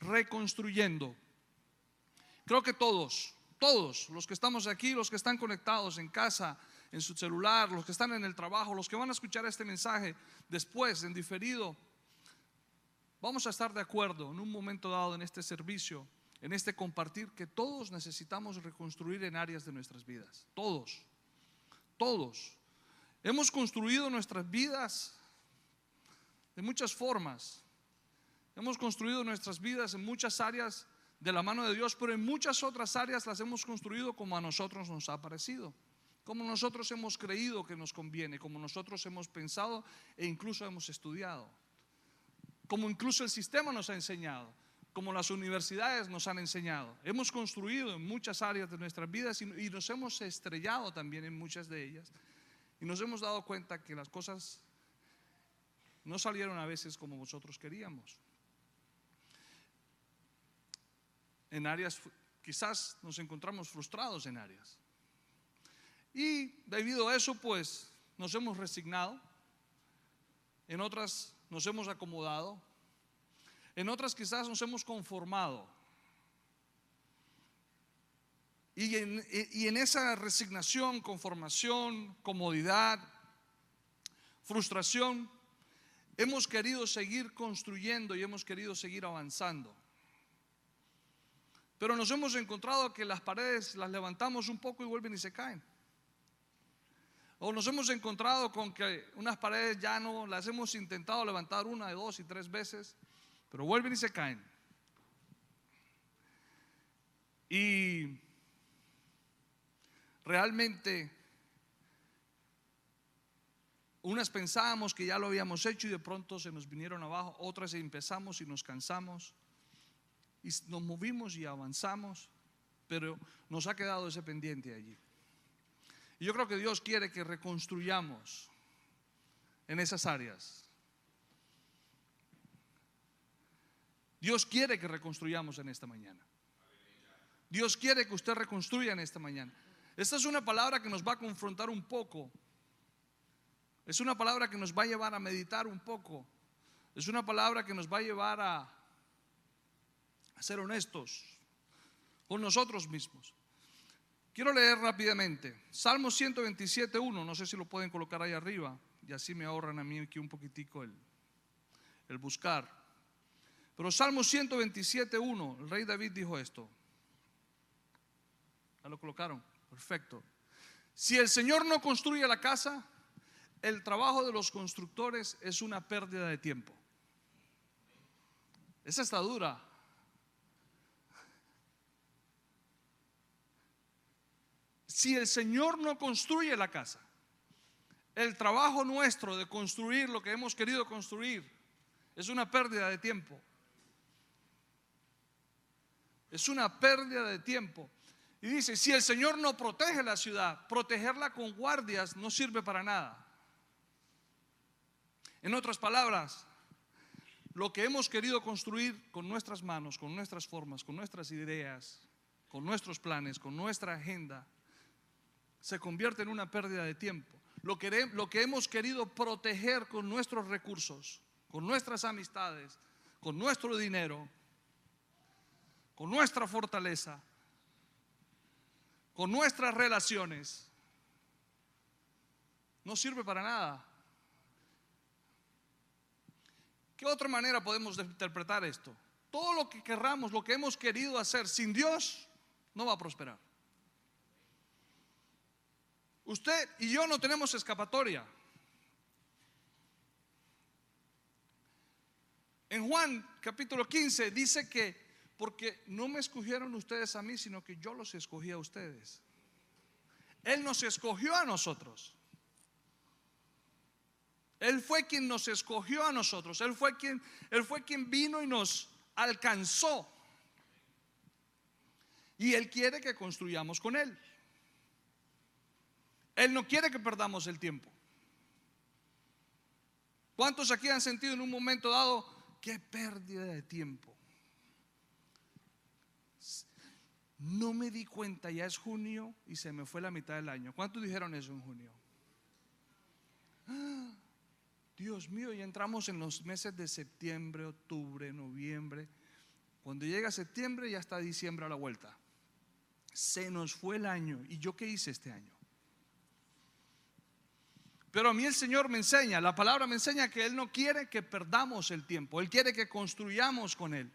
reconstruyendo. Creo que todos, todos los que estamos aquí, los que están conectados en casa, en su celular, los que están en el trabajo, los que van a escuchar este mensaje después, en diferido, vamos a estar de acuerdo en un momento dado en este servicio, en este compartir, que todos necesitamos reconstruir en áreas de nuestras vidas. Todos, todos. Hemos construido nuestras vidas de muchas formas. Hemos construido nuestras vidas en muchas áreas de la mano de Dios, pero en muchas otras áreas las hemos construido como a nosotros nos ha parecido, como nosotros hemos creído que nos conviene, como nosotros hemos pensado e incluso hemos estudiado, como incluso el sistema nos ha enseñado, como las universidades nos han enseñado. Hemos construido en muchas áreas de nuestras vidas y, nos hemos estrellado también en muchas de ellas. Y nos hemos dado cuenta que las cosas no salieron a veces como nosotros queríamos. En áreas, quizás nos encontramos frustrados en áreas. Y debido a eso, pues nos hemos resignado. En otras nos hemos acomodado. En otras quizás nos hemos conformado. Y en, y en, esa resignación, conformación, comodidad, frustración, hemos querido seguir construyendo y hemos querido seguir avanzando. Pero nos hemos encontrado que las paredes las levantamos un poco y vuelven y se caen. O nos hemos encontrado con que unas paredes ya no las hemos intentado levantar una, dos y tres veces, pero vuelven y se caen. Y realmente unas pensábamos que ya lo habíamos hecho y de pronto se nos vinieron abajo, otras empezamos y nos cansamos y nos movimos y avanzamos, pero nos ha quedado ese pendiente allí. Y yo creo que Dios quiere que reconstruyamos en esas áreas. Dios quiere que reconstruyamos en esta mañana. Dios quiere que usted reconstruya en esta mañana. Esta es una palabra que nos va a confrontar un poco. Es una palabra que nos va a llevar a meditar un poco. Es una palabra que nos va a llevar a, a ser honestos con nosotros mismos. Quiero leer rápidamente. Salmo 127.1, no sé si lo pueden colocar ahí arriba, y así me ahorran a mí aquí un poquitico el, el buscar. Pero Salmo 127.1, el rey David dijo esto. ¿Ya lo colocaron? Perfecto. Si el Señor no construye la casa, el trabajo de los constructores es una pérdida de tiempo. Esa está dura. Si el Señor no construye la casa, el trabajo nuestro de construir lo que hemos querido construir es una pérdida de tiempo. Es una pérdida de tiempo. Y dice, si el Señor no protege la ciudad, protegerla con guardias no sirve para nada. En otras palabras, lo que hemos querido construir con nuestras manos, con nuestras formas, con nuestras ideas, con nuestros planes, con nuestra agenda, se convierte en una pérdida de tiempo. Lo que, hemos querido proteger con nuestros recursos, con nuestras amistades, con nuestro dinero, con nuestra fortaleza, con nuestras relaciones, no sirve para nada. ¿Qué otra manera podemos interpretar esto? Todo lo que querramos, lo que hemos querido hacer sin Dios, no va a prosperar. Usted y yo no tenemos escapatoria. En Juan capítulo 15 dice que porque no me escogieron ustedes a mí, sino que yo los escogí a ustedes. Él nos escogió a nosotros. Él fue quien nos escogió a nosotros. Él fue quien, él fue quien vino y nos alcanzó. Y Él quiere que construyamos con Él. Él no quiere que perdamos el tiempo. ¿Cuántos aquí han sentido en un momento dado qué pérdida de tiempo? No me di cuenta, ya es junio y se me fue la mitad del año. ¿Cuántos dijeron eso en junio? Dios mío, ya entramos en los meses de septiembre, octubre, noviembre. Cuando llega septiembre ya está diciembre a la vuelta. Se nos fue el año. ¿Y yo qué hice este año? Pero a mí el Señor me enseña, la palabra me enseña que Él no quiere que perdamos el tiempo, Él quiere que construyamos con Él.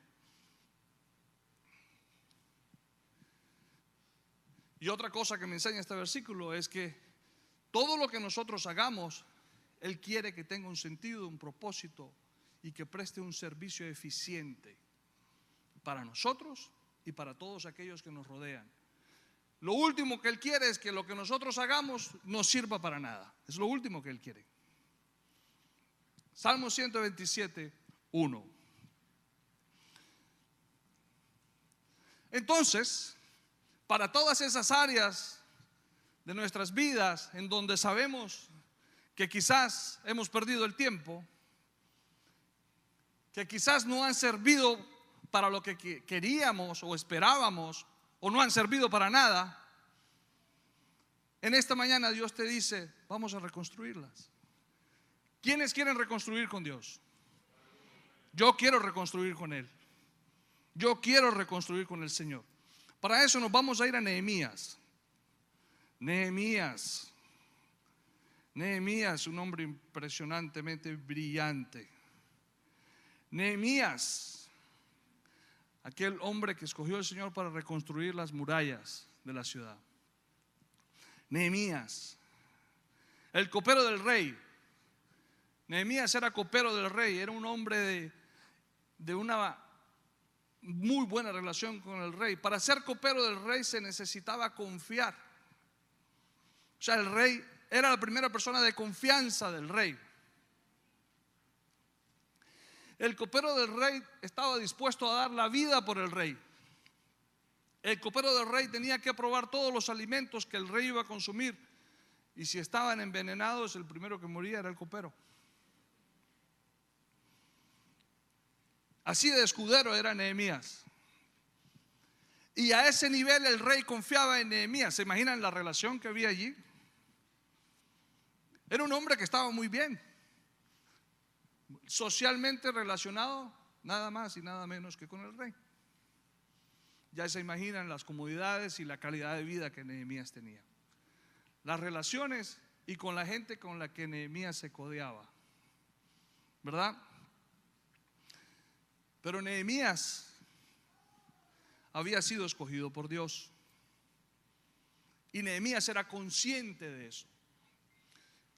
Y otra cosa que me enseña este versículo es que todo lo que nosotros hagamos, Él quiere que tenga un sentido, un propósito y que preste un servicio eficiente para nosotros y para todos aquellos que nos rodean. Lo último que Él quiere es que lo que nosotros hagamos no sirva para nada. Es lo último que Él quiere. Salmo 127, 1. Entonces, para todas esas áreas de nuestras vidas en donde sabemos que quizás hemos perdido el tiempo, que quizás no han servido para lo que queríamos o esperábamos, o no han servido para nada, en esta mañana Dios te dice, vamos a reconstruirlas. ¿Quiénes quieren reconstruir con Dios? Yo quiero reconstruir con Él. Yo quiero reconstruir con el Señor. Para eso nos vamos a ir a Nehemías. Nehemías. Nehemías, un hombre impresionantemente brillante. Nehemías aquel hombre que escogió el Señor para reconstruir las murallas de la ciudad. Nehemías, el copero del rey. Nehemías era copero del rey, era un hombre de, de una muy buena relación con el rey. Para ser copero del rey se necesitaba confiar. O sea, el rey era la primera persona de confianza del rey. El copero del rey estaba dispuesto a dar la vida por el rey. El copero del rey tenía que probar todos los alimentos que el rey iba a consumir. Y si estaban envenenados, el primero que moría era el copero. Así de escudero era Nehemías. Y a ese nivel el rey confiaba en Nehemías. ¿Se imaginan la relación que había allí? Era un hombre que estaba muy bien socialmente relacionado nada más y nada menos que con el rey. Ya se imaginan las comodidades y la calidad de vida que Nehemías tenía. Las relaciones y con la gente con la que Nehemías se codeaba. ¿Verdad? Pero Nehemías había sido escogido por Dios. Y Nehemías era consciente de eso,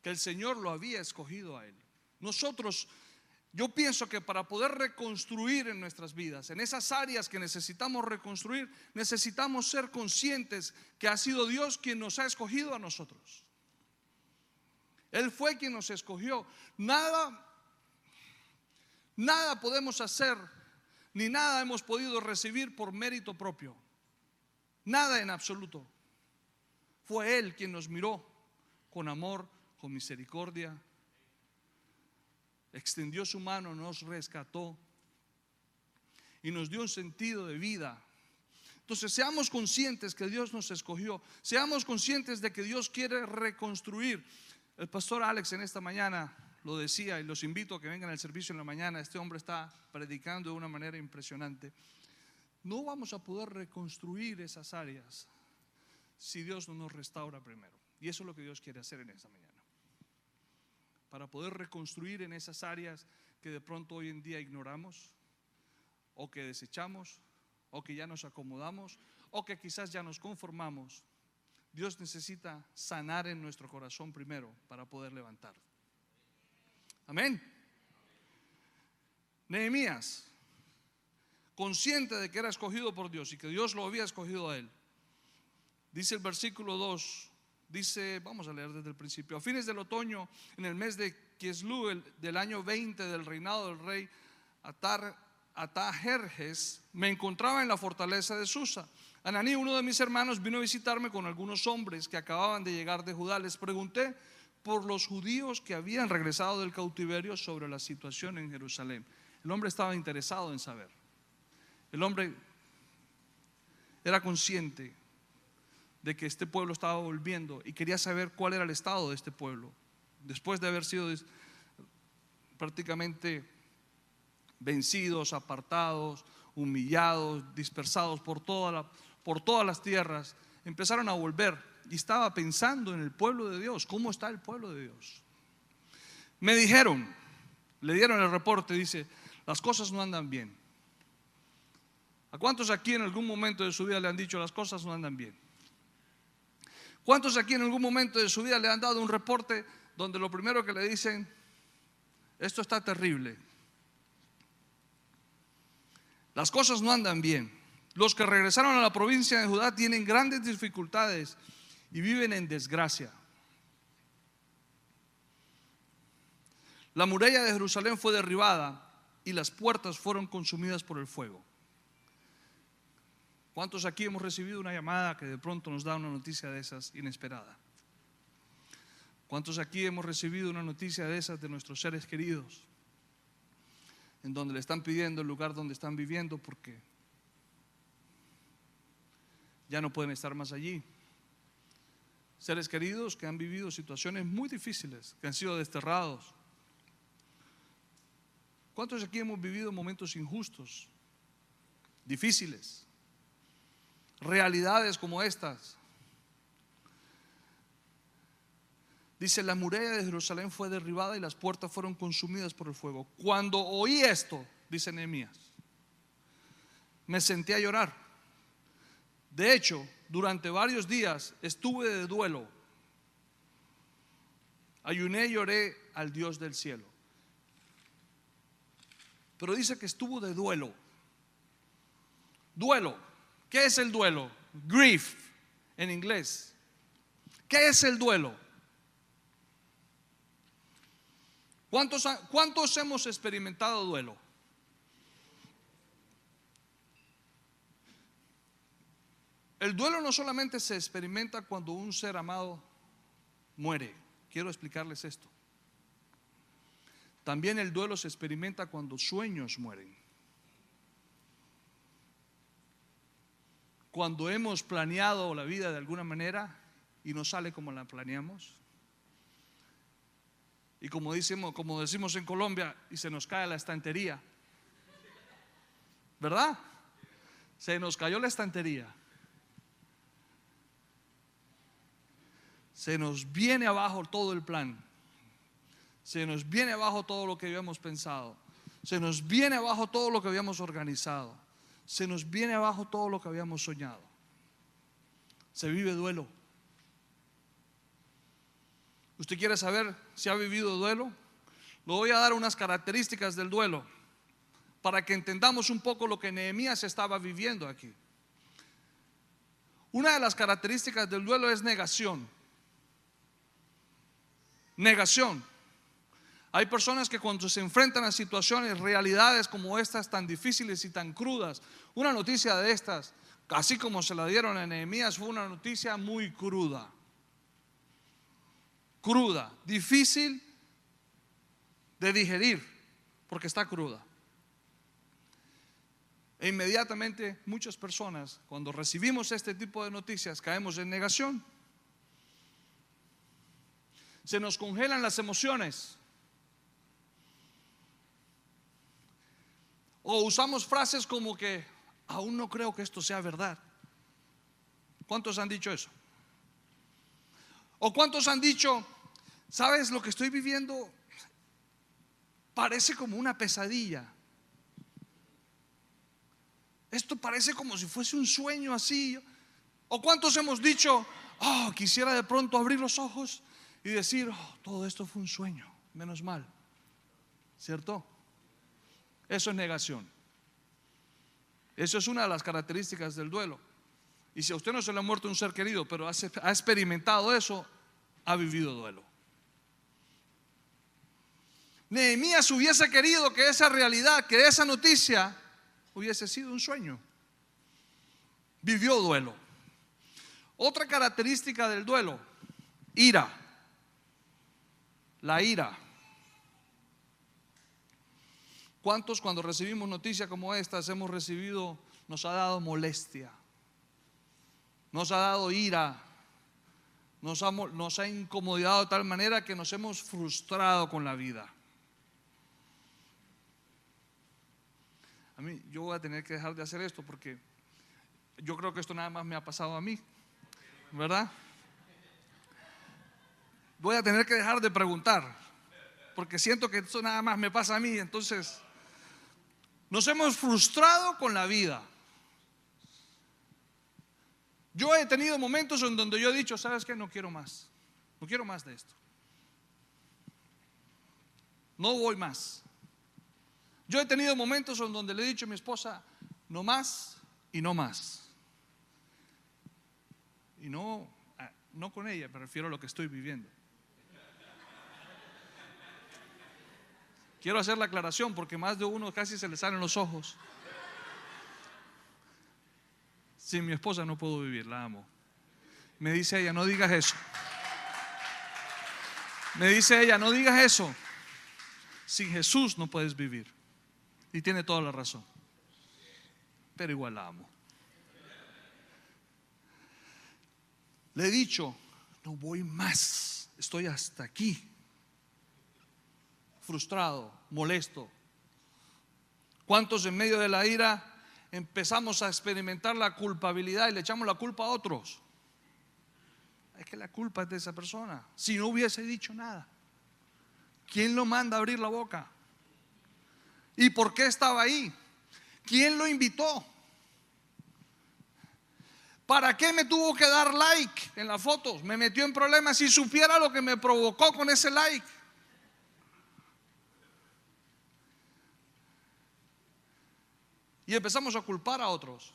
que el Señor lo había escogido a él. Nosotros yo pienso que para poder reconstruir en nuestras vidas, en esas áreas que necesitamos reconstruir, necesitamos ser conscientes que ha sido Dios quien nos ha escogido a nosotros. Él fue quien nos escogió. Nada, nada podemos hacer, ni nada hemos podido recibir por mérito propio. Nada en absoluto. Fue Él quien nos miró con amor, con misericordia, extendió su mano, nos rescató y nos dio un sentido de vida. Entonces seamos conscientes que Dios nos escogió, seamos conscientes de que Dios quiere reconstruir. El pastor Alex en esta mañana lo decía y los invito a que vengan al servicio en la mañana. Este hombre está predicando de una manera impresionante. No vamos a poder reconstruir esas áreas si Dios no nos restaura primero. Y eso es lo que Dios quiere hacer en esta mañana para poder reconstruir en esas áreas que de pronto hoy en día ignoramos o que desechamos o que ya nos acomodamos o que quizás ya nos conformamos. Dios necesita sanar en nuestro corazón primero para poder levantar. Amén. Nehemías, consciente de que era escogido por Dios y que Dios lo había escogido a él, dice el versículo 2 Dice, vamos a leer desde el principio, a fines del otoño, en el mes de Kieslu, del año 20 del reinado del rey Atar, Atajerjes, me encontraba en la fortaleza de Susa. Ananí, uno de mis hermanos, vino a visitarme con algunos hombres que acababan de llegar de Judá. Les pregunté por los judíos que habían regresado del cautiverio sobre la situación en Jerusalén. El hombre estaba interesado en saber. El hombre era consciente de que este pueblo estaba volviendo y quería saber cuál era el estado de este pueblo, después de haber sido prácticamente vencidos, apartados, humillados, dispersados por, toda por todas las tierras, empezaron a volver y estaba pensando en el pueblo de Dios, cómo está el pueblo de Dios. Me dijeron, le dieron el reporte, dice, las cosas no andan bien. ¿A cuántos aquí en algún momento de su vida le han dicho las cosas no andan bien? ¿Cuántos aquí en algún momento de su vida le han dado un reporte donde lo primero que le dicen, esto está terrible? Las cosas no andan bien. Los que regresaron a la provincia de Judá tienen grandes dificultades y viven en desgracia. La muralla de Jerusalén fue derribada y las puertas fueron consumidas por el fuego. ¿Cuántos aquí hemos recibido una llamada que de pronto nos da una noticia de esas inesperada? ¿Cuántos aquí hemos recibido una noticia de esas de nuestros seres queridos? En donde le están pidiendo el lugar donde están viviendo porque ya no pueden estar más allí. Seres queridos que han vivido situaciones muy difíciles, que han sido desterrados. ¿Cuántos aquí hemos vivido momentos injustos, difíciles? Realidades como estas. Dice, la muralla de Jerusalén fue derribada y las puertas fueron consumidas por el fuego. Cuando oí esto, dice Nehemías, me senté a llorar. De hecho, durante varios días estuve de duelo. Ayuné y lloré al Dios del cielo. Pero dice que estuvo de duelo. Duelo. ¿Qué es el duelo? Grief en inglés. ¿Qué es el duelo? ¿Cuántos, ¿Cuántos hemos experimentado duelo? El duelo no solamente se experimenta cuando un ser amado muere. Quiero explicarles esto. También el duelo se experimenta cuando sueños mueren. Cuando hemos planeado la vida de alguna manera y no sale como la planeamos. Y como decimos, como decimos en Colombia, y se nos cae la estantería. ¿Verdad? Se nos cayó la estantería. Se nos viene abajo todo el plan. Se nos viene abajo todo lo que habíamos pensado. Se nos viene abajo todo lo que habíamos organizado se nos viene abajo todo lo que habíamos soñado. Se vive duelo. ¿Usted quiere saber si ha vivido duelo? Le voy a dar unas características del duelo para que entendamos un poco lo que Nehemías estaba viviendo aquí. Una de las características del duelo es negación. Negación. Hay personas que cuando se enfrentan a situaciones, realidades como estas tan difíciles y tan crudas, una noticia de estas, así como se la dieron a Nehemías, fue una noticia muy cruda. Cruda, difícil de digerir, porque está cruda. E inmediatamente muchas personas, cuando recibimos este tipo de noticias, caemos en negación. Se nos congelan las emociones O usamos frases como que aún no creo que esto sea verdad. ¿Cuántos han dicho eso? ¿O cuántos han dicho, sabes lo que estoy viviendo? Parece como una pesadilla. Esto parece como si fuese un sueño así. ¿O cuántos hemos dicho, oh, quisiera de pronto abrir los ojos y decir, oh, todo esto fue un sueño, menos mal? ¿Cierto? Eso es negación. Eso es una de las características del duelo. Y si a usted no se le ha muerto un ser querido, pero ha experimentado eso, ha vivido duelo. Nehemías hubiese querido que esa realidad, que esa noticia hubiese sido un sueño. Vivió duelo. Otra característica del duelo, ira. La ira. ¿Cuántos cuando recibimos noticias como estas hemos recibido, nos ha dado molestia, nos ha dado ira, nos ha, nos ha incomodado de tal manera que nos hemos frustrado con la vida? A mí, yo voy a tener que dejar de hacer esto porque yo creo que esto nada más me ha pasado a mí, ¿verdad? Voy a tener que dejar de preguntar porque siento que esto nada más me pasa a mí, entonces nos hemos frustrado con la vida. Yo he tenido momentos en donde yo he dicho, ¿sabes qué? No quiero más. No quiero más de esto. No voy más. Yo he tenido momentos en donde le he dicho a mi esposa, no más y no más. Y no, ah, no con ella, me refiero a lo que estoy viviendo. Quiero hacer la aclaración porque más de uno casi se le salen los ojos. Sin mi esposa no puedo vivir, la amo. Me dice ella, no digas eso. Me dice ella, no digas eso. Sin Jesús no puedes vivir. Y tiene toda la razón. Pero igual la amo. Le he dicho, no voy más. Estoy hasta aquí. Frustrado, molesto. ¿Cuántos en medio de la ira empezamos a experimentar la culpabilidad y le echamos la culpa a otros? Es que la culpa es de esa persona. Si no hubiese dicho nada. ¿Quién lo manda a abrir la boca? ¿Y por qué estaba ahí? ¿Quién lo invitó? ¿Para qué me tuvo que dar like en las fotos? Me metió en problemas si supiera lo que me provocó con ese like. Y empezamos a culpar a otros,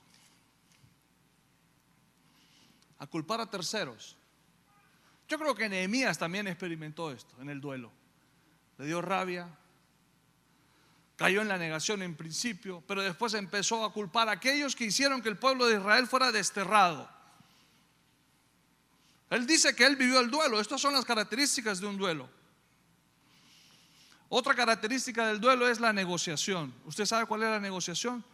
a culpar a terceros. Yo creo que Nehemías también experimentó esto en el duelo. Le dio rabia, cayó en la negación en principio, pero después empezó a culpar a aquellos que hicieron que el pueblo de Israel fuera desterrado. Él dice que él vivió el duelo. Estas son las características de un duelo. Otra característica del duelo es la negociación. ¿Usted sabe cuál es la negociación?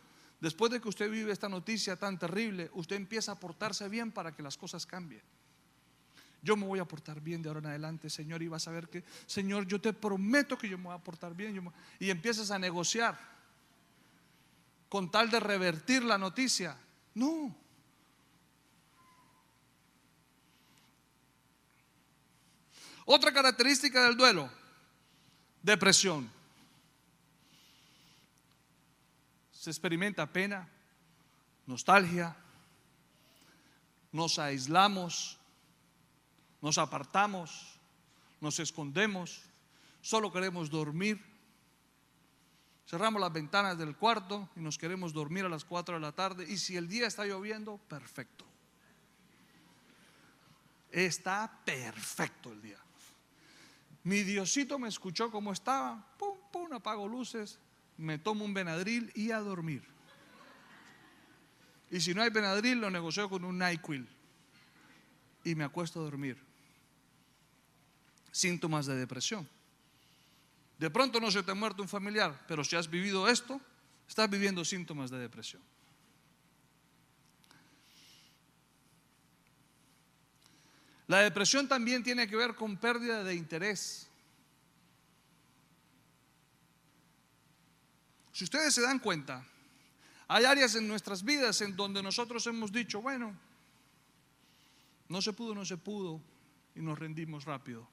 Después de que usted vive esta noticia tan terrible, usted empieza a portarse bien para que las cosas cambien. Yo me voy a portar bien de ahora en adelante, Señor, y vas a ver que, Señor, yo te prometo que yo me voy a portar bien. Y empiezas a negociar con tal de revertir la noticia. No. Otra característica del duelo, depresión. Se experimenta pena, nostalgia, nos aislamos, nos apartamos, nos escondemos, solo queremos dormir. Cerramos las ventanas del cuarto y nos queremos dormir a las 4 de la tarde. Y si el día está lloviendo, perfecto. Está perfecto el día. Mi Diosito me escuchó como estaba, pum, pum, apago luces, me tomo un Benadryl y a dormir. Y si no hay Benadryl, lo negocio con un NyQuil y me acuesto a dormir síntomas de depresión. De pronto no se te ha muerto un familiar, pero si has vivido esto, estás viviendo síntomas de depresión. La depresión también tiene que ver con pérdida de interés. Si ustedes se dan cuenta, hay áreas en nuestras vidas en donde nosotros hemos dicho, bueno, no se pudo, no se pudo, y nos rendimos rápido.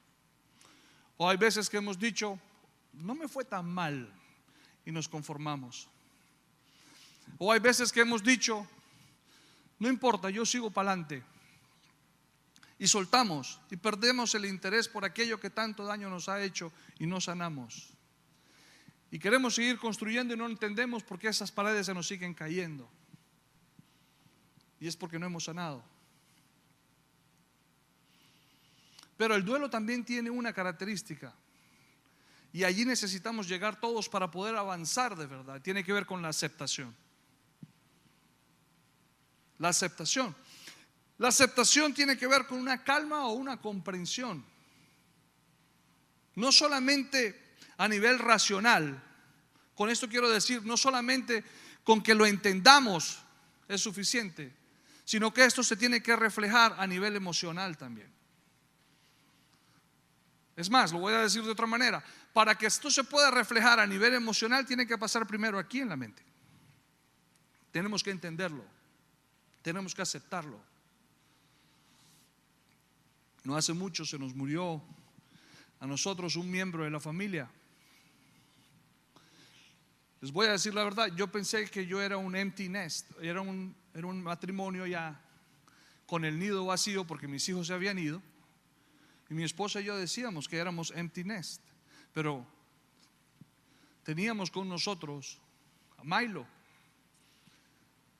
O hay veces que hemos dicho, no me fue tan mal y nos conformamos. O hay veces que hemos dicho, no importa, yo sigo para adelante. Y soltamos y perdemos el interés por aquello que tanto daño nos ha hecho y no sanamos. Y queremos seguir construyendo y no entendemos por qué esas paredes se nos siguen cayendo. Y es porque no hemos sanado. Pero el duelo también tiene una característica. Y allí necesitamos llegar todos para poder avanzar de verdad. Tiene que ver con la aceptación. La aceptación. La aceptación tiene que ver con una calma o una comprensión. No solamente a nivel racional. Con esto quiero decir, no solamente con que lo entendamos es suficiente, sino que esto se tiene que reflejar a nivel emocional también. Es más, lo voy a decir de otra manera. Para que esto se pueda reflejar a nivel emocional, tiene que pasar primero aquí en la mente. Tenemos que entenderlo. Tenemos que aceptarlo. No hace mucho se nos murió a nosotros un miembro de la familia. Les voy a decir la verdad, yo pensé que yo era un empty nest, era un, matrimonio ya con el nido vacío porque mis hijos se habían ido. Y mi esposa y yo decíamos que éramos empty nest, pero teníamos con nosotros a Milo.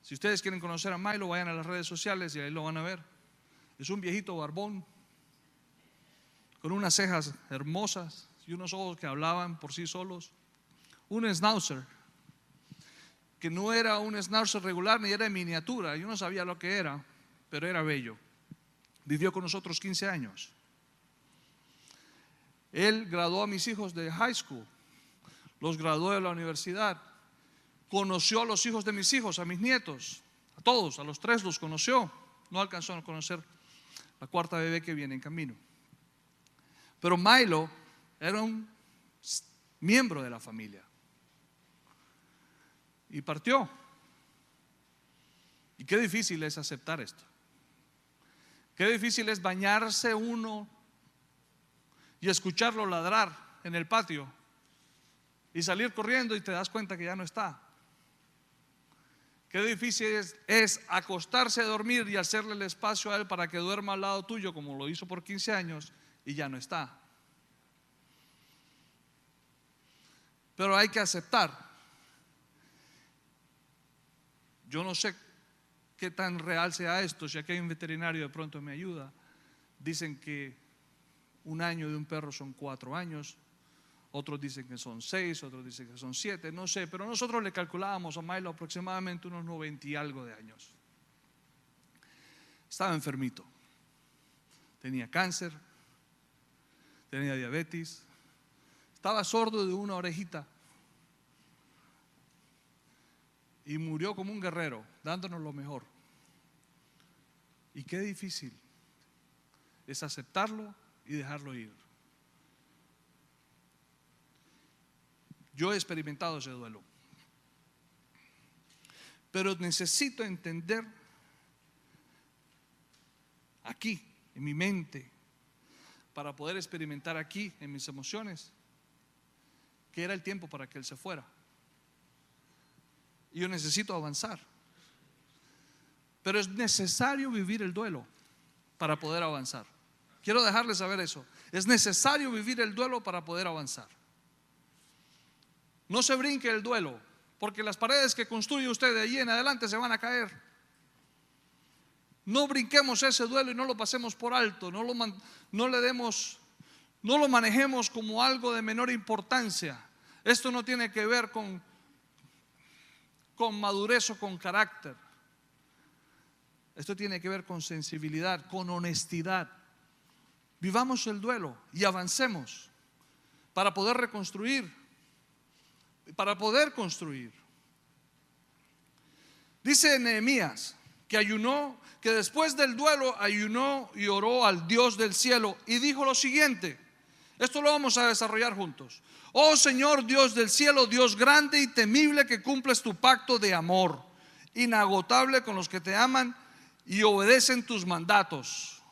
Si ustedes quieren conocer a Milo, vayan a las redes sociales y ahí lo van a ver. Es un viejito barbón, con unas cejas hermosas y unos ojos que hablaban por sí solos un schnauzer, que no era un schnauzer regular ni era de miniatura, yo no sabía lo que era, pero era bello. Vivió con nosotros 15 años. Él graduó a mis hijos de high school, los graduó de la universidad, conoció a los hijos de mis hijos, a mis nietos, a todos, a los tres los conoció. No alcanzó a conocer la cuarta bebé que viene en camino. Pero Milo era un miembro de la familia y partió. Y qué difícil es aceptar esto. Qué difícil es bañarse uno y escucharlo ladrar en el patio y salir corriendo y te das cuenta que ya no está. Qué difícil es, es, acostarse a dormir y hacerle el espacio a él para que duerma al lado tuyo, como lo hizo por 15 años, y ya no está. Pero hay que aceptar Yo no sé qué tan real sea esto, si aquí hay un veterinario de pronto me ayuda. Dicen que un año de un perro son cuatro años, otros dicen que son seis, otros dicen que son siete, no sé, pero nosotros le calculábamos a Milo aproximadamente unos 90 y algo de años. Estaba enfermito, tenía cáncer, tenía diabetes, estaba sordo de una orejita y murió como un guerrero, dándonos lo mejor. Y qué difícil es aceptarlo y dejarlo ir. Yo he experimentado ese duelo. Pero necesito entender aquí, en mi mente, para poder experimentar aquí, en mis emociones, que era el tiempo para que Él se fuera. Yo necesito avanzar. Pero es necesario vivir el duelo para poder avanzar. Quiero dejarles saber eso. Es necesario vivir el duelo para poder avanzar. No se brinque el duelo, porque las paredes que construye usted de allí en adelante se van a caer. No brinquemos ese duelo y no lo pasemos por alto, no, lo, no le demos, no lo manejemos como algo de menor importancia. Esto no tiene que ver con con madurez o con carácter. Esto tiene que ver con sensibilidad, con honestidad. Vivamos el duelo y avancemos para poder reconstruir, para poder construir. Dice Nehemías que ayunó, que después del duelo ayunó y oró al Dios del cielo y dijo lo siguiente, esto lo vamos a desarrollar juntos. Oh Señor Dios del cielo, Dios grande y temible que cumples tu pacto de amor, inagotable con los que te aman y obedecen tus mandatos.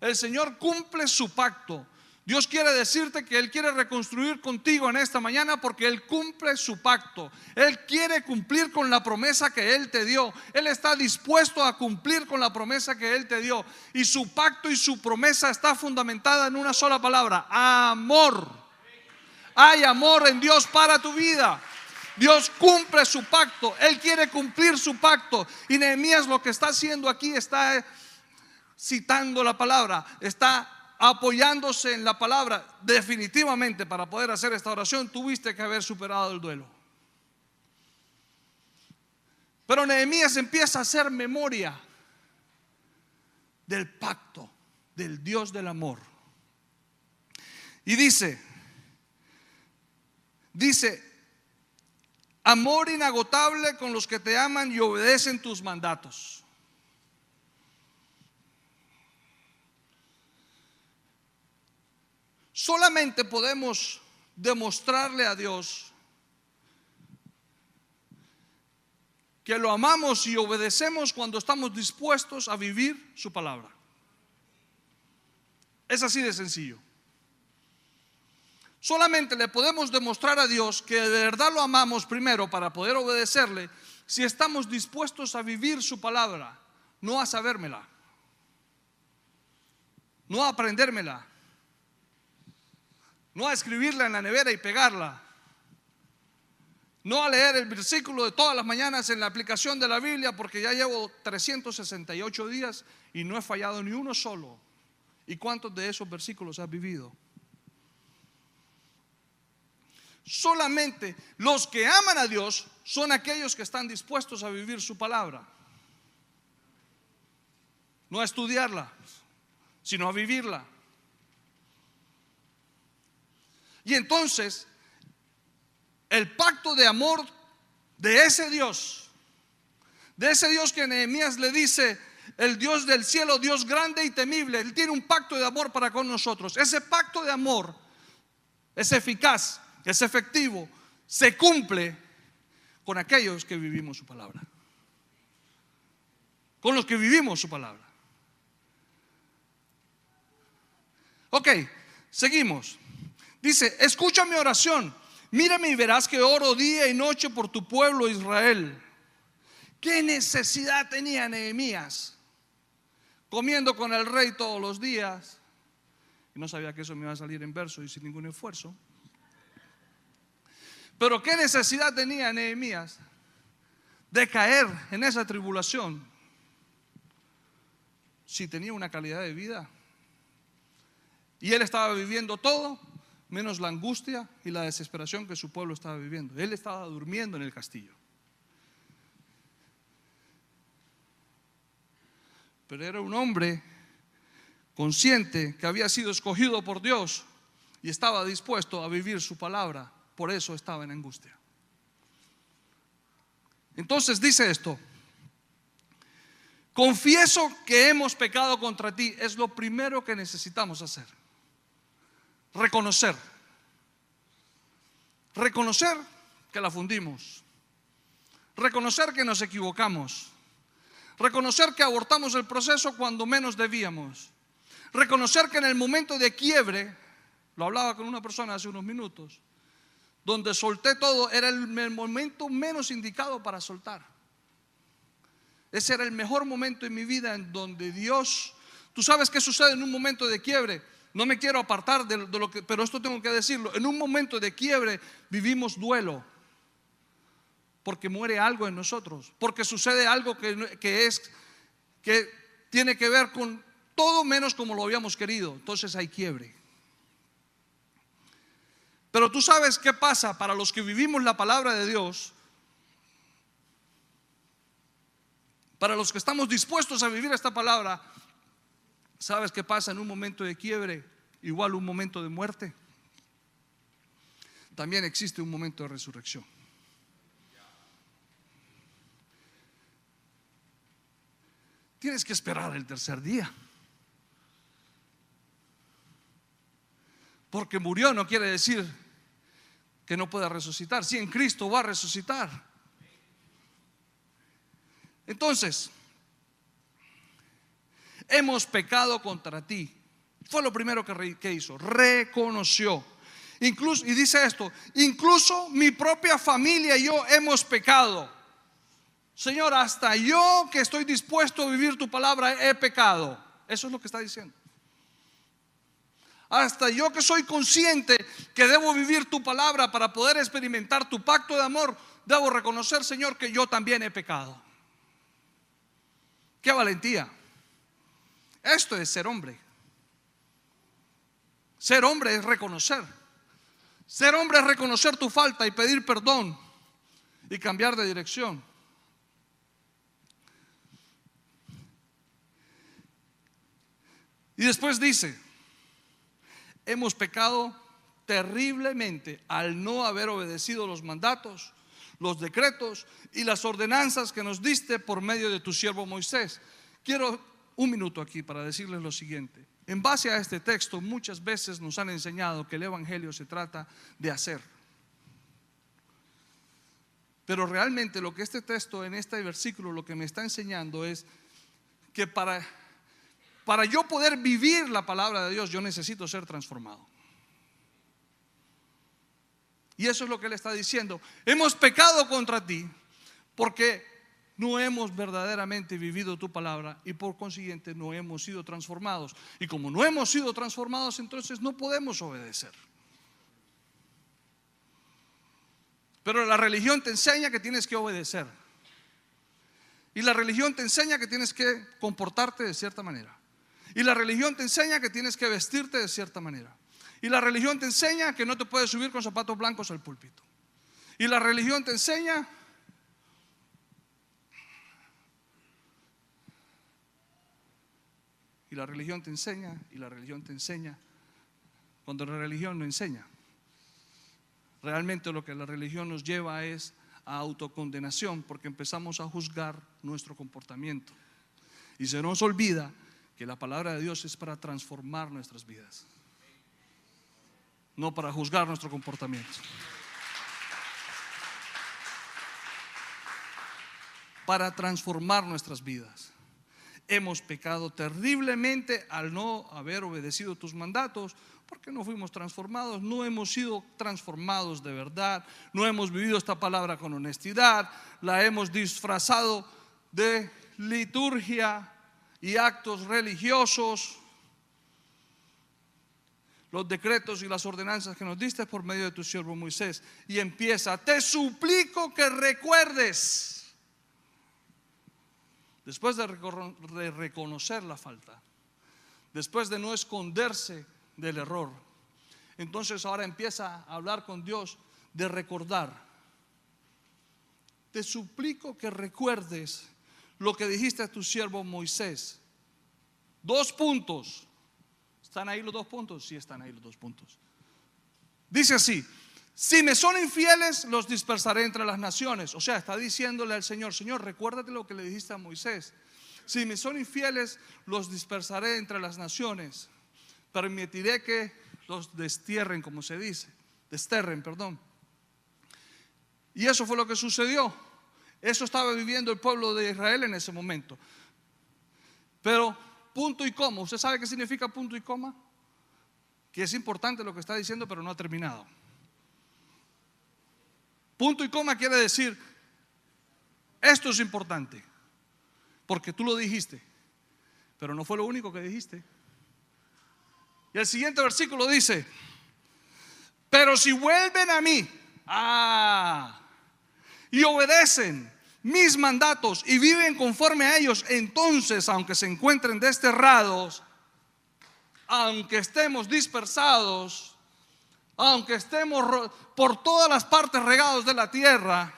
El Señor cumple su pacto. Dios quiere decirte que Él quiere reconstruir contigo en esta mañana porque Él cumple su pacto. Él quiere cumplir con la promesa que Él te dio. Él está dispuesto a cumplir con la promesa que Él te dio. Y su pacto y su promesa está fundamentada en una sola palabra, amor. Hay amor en Dios para tu vida. Dios cumple su pacto. Él quiere cumplir su pacto. Y Nehemías lo que está haciendo aquí está citando la palabra, está apoyándose en la palabra. Definitivamente para poder hacer esta oración tuviste que haber superado el duelo. Pero Nehemías empieza a hacer memoria del pacto, del Dios del amor. Y dice, Dice, amor inagotable con los que te aman y obedecen tus mandatos. Solamente podemos demostrarle a Dios que lo amamos y obedecemos cuando estamos dispuestos a vivir su palabra. Es así de sencillo. Solamente le podemos demostrar a Dios que de verdad lo amamos primero para poder obedecerle si estamos dispuestos a vivir su palabra, no a sabérmela, no a aprendérmela, no a escribirla en la nevera y pegarla, no a leer el versículo de todas las mañanas en la aplicación de la Biblia porque ya llevo 368 días y no he fallado ni uno solo. ¿Y cuántos de esos versículos has vivido? Solamente los que aman a Dios son aquellos que están dispuestos a vivir su palabra. No a estudiarla, sino a vivirla. Y entonces, el pacto de amor de ese Dios, de ese Dios que Nehemías le dice, el Dios del cielo, Dios grande y temible, Él tiene un pacto de amor para con nosotros. Ese pacto de amor es eficaz, es efectivo, se cumple con aquellos que vivimos su palabra. Con los que vivimos su palabra. Ok, seguimos. Dice, escucha mi oración, mírame y verás que oro día y noche por tu pueblo Israel. ¿Qué necesidad tenía Nehemías? Comiendo con el rey todos los días. Y no sabía que eso me iba a salir en verso y sin ningún esfuerzo. Pero ¿qué necesidad tenía Nehemías de caer en esa tribulación si tenía una calidad de vida? Y él estaba viviendo todo menos la angustia y la desesperación que su pueblo estaba viviendo. Él estaba durmiendo en el castillo. Pero era un hombre consciente que había sido escogido por Dios y estaba dispuesto a vivir su palabra por eso estaba en angustia. Entonces dice esto, confieso que hemos pecado contra ti, es lo primero que necesitamos hacer. Reconocer. Reconocer que la fundimos. Reconocer que nos equivocamos. Reconocer que abortamos el proceso cuando menos debíamos. Reconocer que en el momento de quiebre, lo hablaba con una persona hace unos minutos, donde solté todo, era el momento menos indicado para soltar. Ese era el mejor momento en mi vida en donde Dios, tú sabes qué sucede en un momento de quiebre. No me quiero apartar de, lo que, pero esto tengo que decirlo. En un momento de quiebre vivimos duelo, porque muere algo en nosotros, porque sucede algo que, que es que tiene que ver con todo menos como lo habíamos querido. Entonces hay quiebre. Pero tú sabes qué pasa para los que vivimos la palabra de Dios, para los que estamos dispuestos a vivir esta palabra, ¿sabes qué pasa en un momento de quiebre? Igual un momento de muerte. También existe un momento de resurrección. Tienes que esperar el tercer día. Porque murió no quiere decir que no pueda resucitar. Si en Cristo va a resucitar. Entonces, hemos pecado contra ti. Fue lo primero que, hizo. Reconoció. Incluso, y dice esto, incluso mi propia familia y yo hemos pecado. Señor, hasta yo que estoy dispuesto a vivir tu palabra he pecado. Eso es lo que está diciendo. Hasta yo que soy consciente que debo vivir tu palabra para poder experimentar tu pacto de amor, debo reconocer, Señor, que yo también he pecado. Qué valentía. Esto es ser hombre. Ser hombre es reconocer. Ser hombre es reconocer tu falta y pedir perdón y cambiar de dirección. Y después dice, hemos pecado terriblemente al no haber obedecido los mandatos, los decretos y las ordenanzas que nos diste por medio de tu siervo Moisés. Quiero un minuto aquí para decirles lo siguiente. En base a este texto muchas veces nos han enseñado que el Evangelio se trata de hacer. Pero realmente lo que este texto en este versículo lo que me está enseñando es que para, para yo poder vivir la palabra de Dios yo necesito ser transformado. Y eso es lo que él está diciendo. Hemos pecado contra ti porque no hemos verdaderamente vivido tu palabra y por consiguiente no hemos sido transformados. Y como no hemos sido transformados, entonces no podemos obedecer. Pero la religión te enseña que tienes que obedecer. Y la religión te enseña que tienes que comportarte de cierta manera. Y la religión te enseña que tienes que vestirte de cierta manera. Y la religión te enseña que no te puedes subir con zapatos blancos al púlpito. Y la religión te enseña y la religión te enseña y la religión te enseña cuando la religión no enseña. Realmente lo que la religión nos lleva es a autocondenación porque empezamos a juzgar nuestro comportamiento. Y se nos olvida que la palabra de Dios es para transformar nuestras vidas no para juzgar nuestro comportamiento. Para transformar nuestras vidas. Hemos pecado terriblemente al no haber obedecido tus mandatos, porque no fuimos transformados, no hemos sido transformados de verdad, no hemos vivido esta palabra con honestidad, la hemos disfrazado de liturgia y actos religiosos los decretos y las ordenanzas que nos diste por medio de tu siervo Moisés. Y empieza, te suplico que recuerdes, después de, reconocer la falta, después de no esconderse del error, entonces ahora empieza a hablar con Dios de recordar. Te suplico que recuerdes lo que dijiste a tu siervo Moisés. Dos puntos. ¿Están ahí los dos puntos? Sí, están ahí los dos puntos. Dice así, si me son infieles, los dispersaré entre las naciones. O sea, está diciéndole al Señor, Señor, recuérdate lo que le dijiste a Moisés. Si me son infieles, los dispersaré entre las naciones. Permitiré que los destierren, como se dice. Desterren, perdón. Y eso fue lo que sucedió. Eso estaba viviendo el pueblo de Israel en ese momento. Pero punto y coma. ¿Usted sabe qué significa punto y coma? Que es importante lo que está diciendo, pero no ha terminado. Punto y coma quiere decir, esto es importante, porque tú lo dijiste, pero no fue lo único que dijiste. Y el siguiente versículo dice, pero si vuelven a mí, ah, y obedecen mis mandatos y viven conforme a ellos, entonces, aunque se encuentren desterrados, aunque estemos dispersados, aunque estemos por todas las partes regados de la tierra,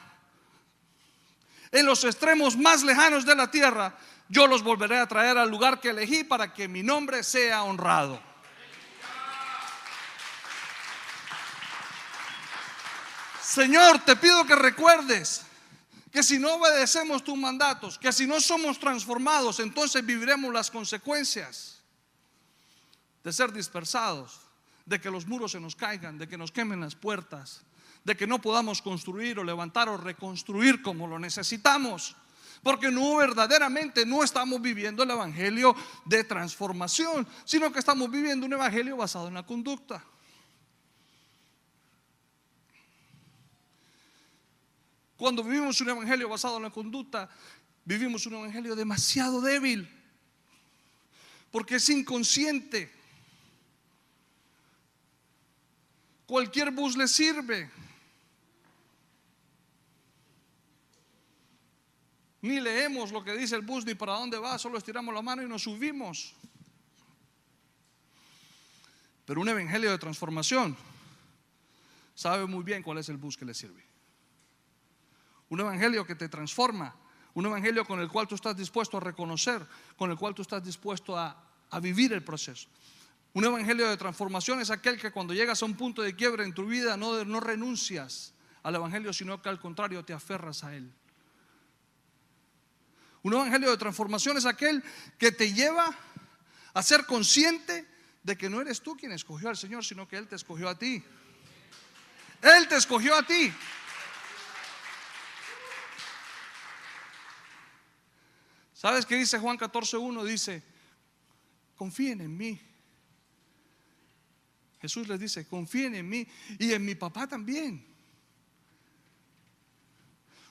en los extremos más lejanos de la tierra, yo los volveré a traer al lugar que elegí para que mi nombre sea honrado. Señor, te pido que recuerdes que si no obedecemos tus mandatos, que si no somos transformados, entonces viviremos las consecuencias de ser dispersados, de que los muros se nos caigan, de que nos quemen las puertas, de que no podamos construir o levantar o reconstruir como lo necesitamos. Porque no verdaderamente no estamos viviendo el evangelio de transformación, sino que estamos viviendo un evangelio basado en la conducta. Cuando vivimos un evangelio basado en la conducta, vivimos un evangelio demasiado débil, porque es inconsciente. Cualquier bus le sirve. Ni leemos lo que dice el bus ni para dónde va, solo estiramos la mano y nos subimos. Pero un evangelio de transformación sabe muy bien cuál es el bus que le sirve. Un evangelio que te transforma. Un evangelio con el cual tú estás dispuesto a reconocer, con el cual tú estás dispuesto a, vivir el proceso. Un evangelio de transformación es aquel que cuando llegas a un punto de quiebre en tu vida no, no renuncias al evangelio, sino que al contrario te aferras a él. Un evangelio de transformación es aquel que te lleva a ser consciente de que no eres tú quien escogió al Señor, sino que Él te escogió a ti. Él te escogió a ti. ¿Sabes qué dice Juan 14.1? Dice, confíen en mí. Jesús les dice, confíen en mí y en mi papá también.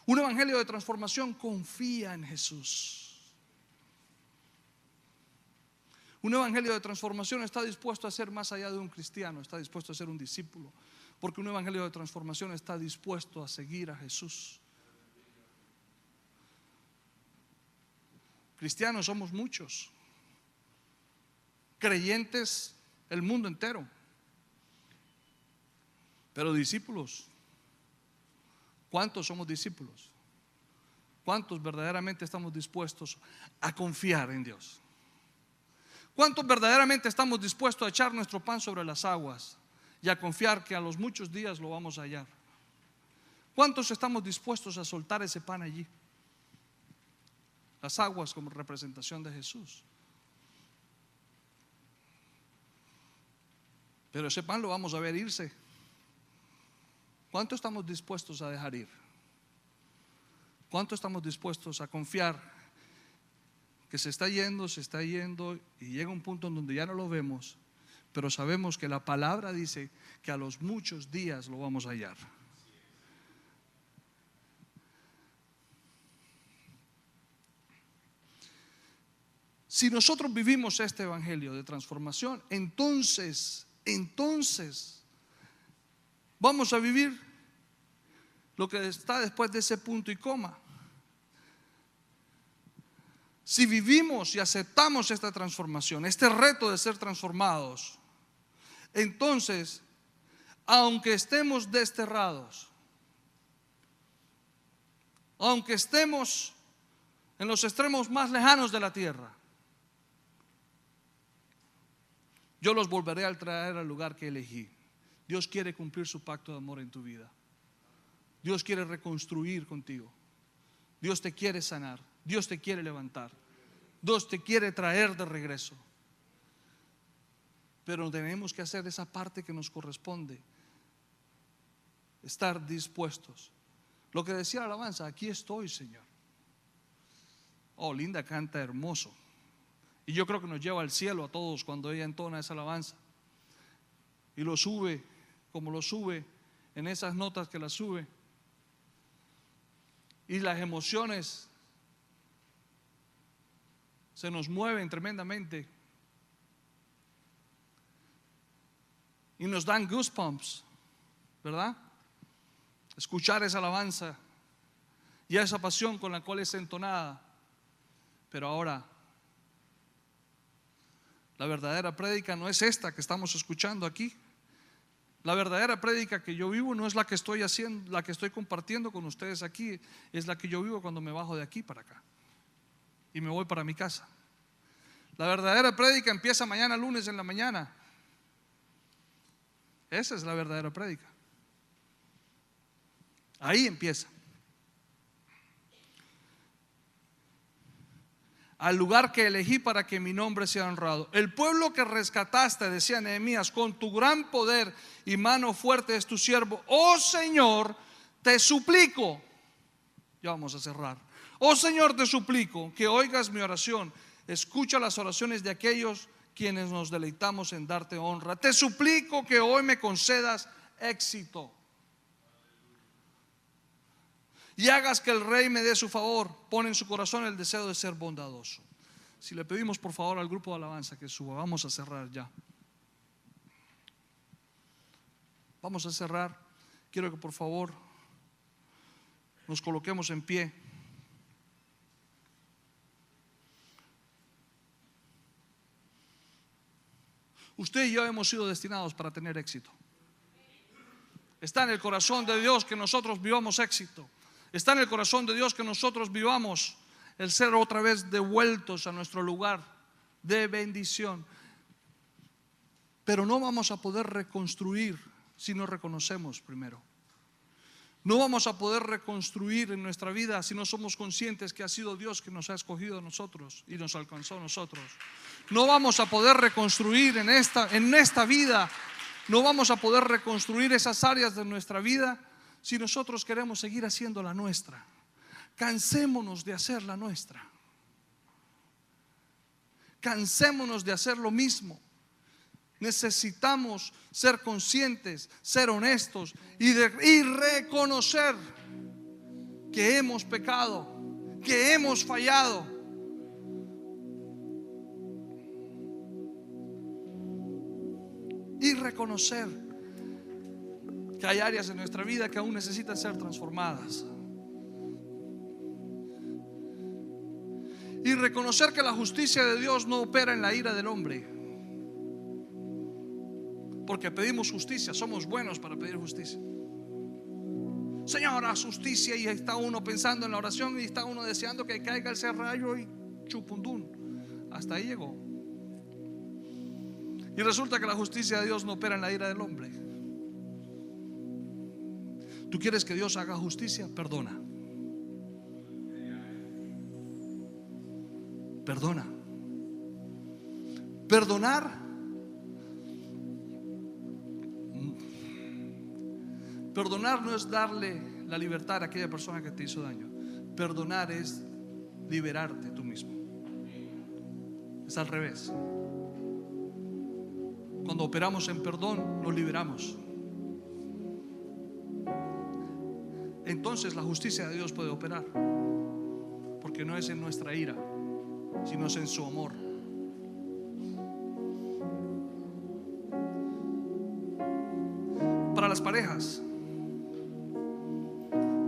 Un evangelio de transformación confía en Jesús. Un evangelio de transformación está dispuesto a ser más allá de un cristiano, está dispuesto a ser un discípulo. Porque un evangelio de transformación está dispuesto a seguir a Jesús. Cristianos somos muchos. Creyentes el mundo entero. Pero discípulos, ¿cuántos somos discípulos? ¿Cuántos verdaderamente estamos dispuestos a confiar en Dios? ¿Cuántos verdaderamente estamos dispuestos a echar nuestro pan sobre las aguas y a confiar que a los muchos días lo vamos a hallar? ¿Cuántos estamos dispuestos a soltar ese pan allí? Las aguas como representación de Jesús. Pero ese pan lo vamos a ver irse. ¿Cuánto estamos dispuestos a dejar ir? ¿Cuánto estamos dispuestos a confiar que se está yendo, se está yendo y llega un punto en donde ya no lo vemos, pero sabemos que la palabra dice que a los muchos días lo vamos a hallar? Si nosotros vivimos este evangelio de transformación, entonces, entonces vamos a vivir lo que está después de ese punto y coma. Si vivimos y aceptamos esta transformación, este reto de ser transformados, entonces, aunque estemos desterrados, aunque estemos en los extremos más lejanos de la tierra, yo los volveré a traer al lugar que elegí. Dios quiere cumplir su pacto de amor en tu vida. Dios quiere reconstruir contigo. Dios te quiere sanar. Dios te quiere levantar. Dios te quiere traer de regreso. Pero tenemos que hacer esa parte que nos corresponde. Estar dispuestos. Lo que decía la alabanza, aquí estoy, Señor. Oh, Linda canta hermoso. Y yo creo que nos lleva al cielo a todos cuando ella entona esa alabanza. Y lo sube como lo sube en esas notas que la sube y las emociones se nos mueven tremendamente y nos dan goosebumps, ¿verdad? Escuchar esa alabanza y esa pasión con la cual es entonada. Pero ahora, la verdadera prédica no es esta que estamos escuchando aquí. La verdadera prédica que yo vivo no es la que estoy haciendo, la que estoy compartiendo con ustedes aquí, es la que yo vivo cuando me bajo de aquí para acá y me voy para mi casa. La verdadera prédica empieza mañana lunes en la mañana. Esa es la verdadera prédica. Ahí empieza. Al lugar que elegí para que mi nombre sea honrado. El pueblo que rescataste, decía Nehemías, con tu gran poder y mano fuerte es tu siervo. Oh Señor, te suplico. Ya vamos a cerrar. Oh Señor, te suplico que oigas mi oración. Escucha las oraciones de aquellos quienes nos deleitamos en darte honra. Te suplico que hoy me concedas éxito y hagas que el rey me dé su favor. Pone en su corazón el deseo de ser bondadoso. Si le pedimos por favor al grupo de alabanza que suba, vamos a cerrar ya. Vamos a cerrar. Quiero que por favor nos coloquemos en pie. Usted y yo hemos sido destinados para tener éxito. Está en el corazón de Dios que nosotros vivamos éxito. Está en el corazón de Dios que nosotros vivamos el ser otra vez devueltos a nuestro lugar de bendición. Pero no vamos a poder reconstruir si no reconocemos primero. No vamos a poder reconstruir en nuestra vida si no somos conscientes que ha sido Dios que nos ha escogido a nosotros y nos alcanzó a nosotros. No vamos a poder reconstruir en esta, en esta vida, no vamos a poder reconstruir esas áreas de nuestra vida si nosotros queremos seguir haciendo la nuestra. Cansémonos de hacer la nuestra. Cansémonos de hacer lo mismo. Necesitamos ser conscientes, ser honestos y, y reconocer que hemos pecado, que hemos fallado. Y reconocer hay áreas en nuestra vida que aún necesitan ser transformadas. Y reconocer que la justicia de Dios no opera en la ira del hombre. Porque pedimos justicia, somos buenos para pedir justicia. Señor, haz justicia y está uno pensando en la oración y está uno deseando que caiga el serrallo y chupundún. Hasta ahí llegó. Y resulta que la justicia de Dios no opera en la ira del hombre. ¿Tú quieres que Dios haga justicia? Perdona. Perdona. Perdonar Perdonar no es darle la libertad a aquella persona que te hizo daño. Perdonar es liberarte tú mismo. Es al revés. Cuando operamos en perdón, nos liberamos. Entonces la justicia de Dios puede operar. Porque no es en nuestra ira, sino es en su amor. Para las parejas,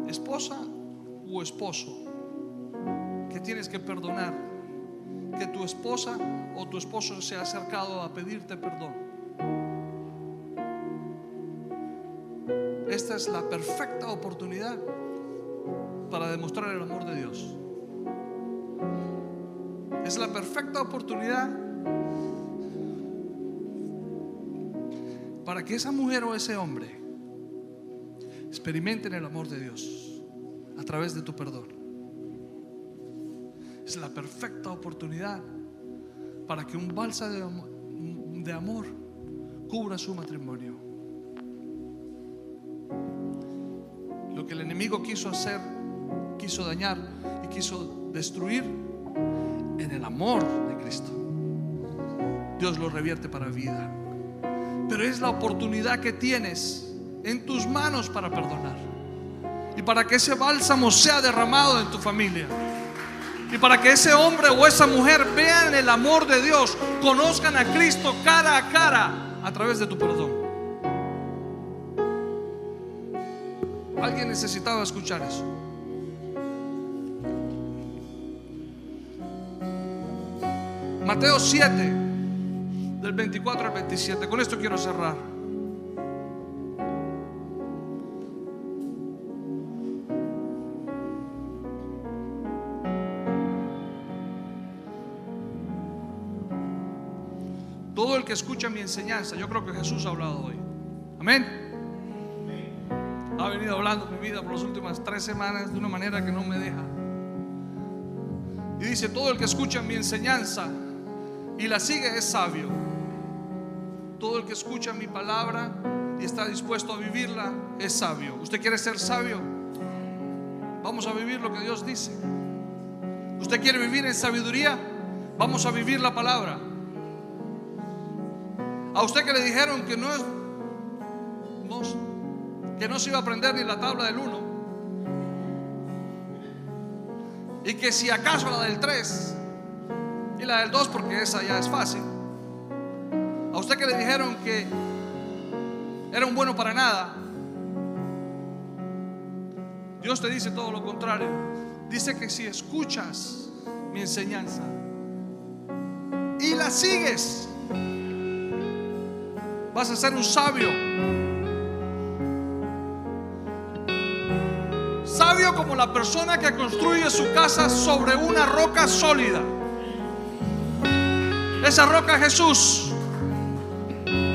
esposa o esposo que tienes que perdonar, que tu esposa o tu esposo se ha acercado a pedirte perdón. Es la perfecta oportunidad para demostrar el amor de Dios. Es la perfecta oportunidad para que esa mujer o ese hombre experimenten el amor de Dios a través de tu perdón. Es la perfecta oportunidad para que un balsa de amor, de amor cubra su matrimonio. Que el enemigo quiso hacer, quiso dañar y quiso destruir en el amor de Cristo. Dios lo revierte para vida. Pero es la oportunidad que tienes en tus manos para perdonar y para que ese bálsamo sea derramado en tu familia. Y para que ese hombre o esa mujer vean el amor de Dios, conozcan a Cristo cara a cara a través de tu perdón. Necesitaba escuchar eso. Mateo 7, del 24 al 27. Con esto quiero cerrar. que escucha mi enseñanza, yo creo que Jesús ha hablado hoy. Amén. Venido hablando mi vida por las últimas tres semanas de una manera que no me deja. Y dice, todo el que escucha mi enseñanza y la sigue es sabio. Todo el que escucha mi palabra y está dispuesto a vivirla es sabio. ¿Usted quiere ser sabio? Vamos a vivir lo que Dios dice. ¿Usted quiere vivir en sabiduría? Vamos a vivir la palabra. A usted que le dijeron que no es que no se iba a aprender ni la tabla del 1. Y que si acaso la del 3 y la del 2 porque esa ya es fácil. A usted que le dijeron que era un bueno para nada. Dios te dice todo lo contrario. Dice que si escuchas mi enseñanza y la sigues, vas a ser un sabio. Como la persona que construye su casa sobre una roca sólida. Esa roca es Jesús.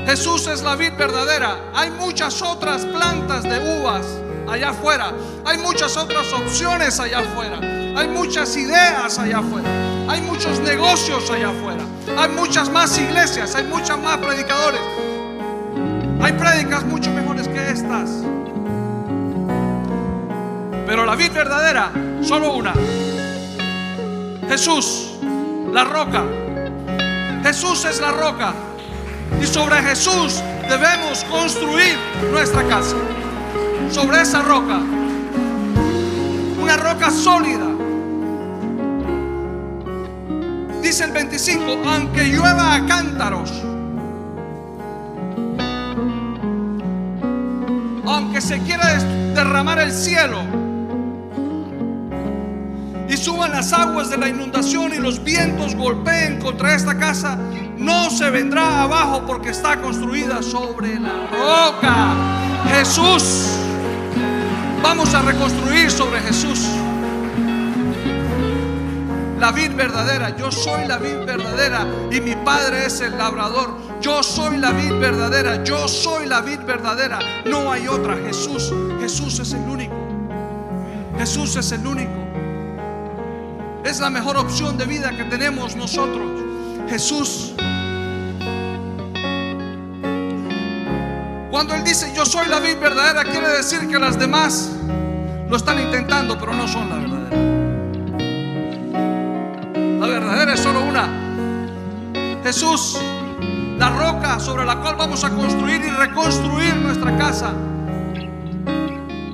Jesús es la vid verdadera. Hay muchas otras plantas de uvas allá afuera. Hay muchas otras opciones allá afuera. Hay muchas ideas allá afuera. Hay muchos negocios allá afuera. Hay muchas más iglesias. Hay muchas más predicadores. Hay prédicas mucho mejores que estas. Pero la vida verdadera, solo una. Jesús, la roca. Jesús es la roca. Y sobre Jesús debemos construir nuestra casa. Sobre esa roca. Una roca sólida. Dice el 25, aunque llueva a cántaros. Aunque se quiera derramar el cielo suban las aguas de la inundación y los vientos golpeen contra esta casa, no se vendrá abajo porque está construida sobre la roca. Jesús. Vamos a reconstruir sobre Jesús. La vid verdadera, yo soy la vid verdadera y mi padre es el labrador. Yo soy la vid verdadera, yo soy la vid verdadera. No hay otra. Jesús, Jesús es el único. Jesús es el único. Es la mejor opción de vida que tenemos nosotros. Jesús. Cuando Él dice yo soy la vid verdadera, quiere decir que las demás lo están intentando, pero no son la verdadera. La verdadera es solo una. Jesús, la roca sobre la cual vamos a construir y reconstruir nuestra casa.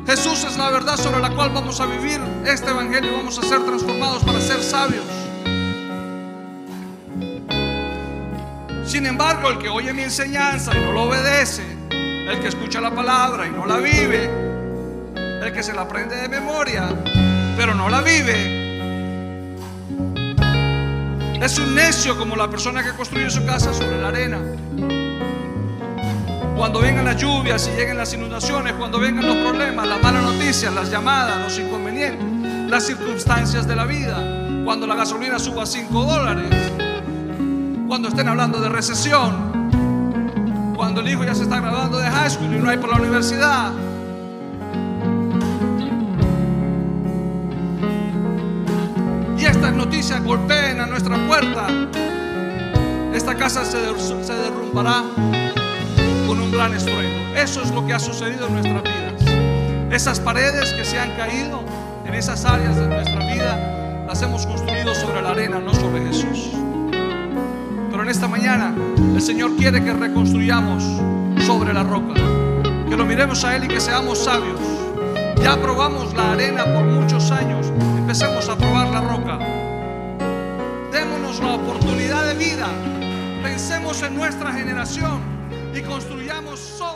Jesús es la verdad sobre la cual vamos a vivir este evangelio vamos a ser transformados para ser sabios. Sin embargo, el que oye mi enseñanza y no lo obedece, el que escucha la palabra y no la vive, el que se la aprende de memoria, pero no la vive, es un necio como la persona que construye su casa sobre la arena. Cuando vengan las lluvias y lleguen las inundaciones, cuando vengan los problemas, las malas noticias, las llamadas, los inconvenientes, las circunstancias de la vida, cuando la gasolina suba a 5 dólares, cuando estén hablando de recesión, cuando el hijo ya se está graduando de high school y no hay por la universidad. Y estas noticias golpeen a nuestra puerta. Esta casa se, se derrumbará un gran estruendo. Eso es lo que ha sucedido en nuestras vidas. Esas paredes que se han caído en esas áreas de nuestra vida, las hemos construido sobre la arena, no sobre Jesús. Pero en esta mañana el Señor quiere que reconstruyamos sobre la roca, que lo miremos a Él y que seamos sabios. Ya probamos la arena por muchos años, empecemos a probar la roca. Démonos la oportunidad de vida, pensemos en nuestra generación y construyamos sobre.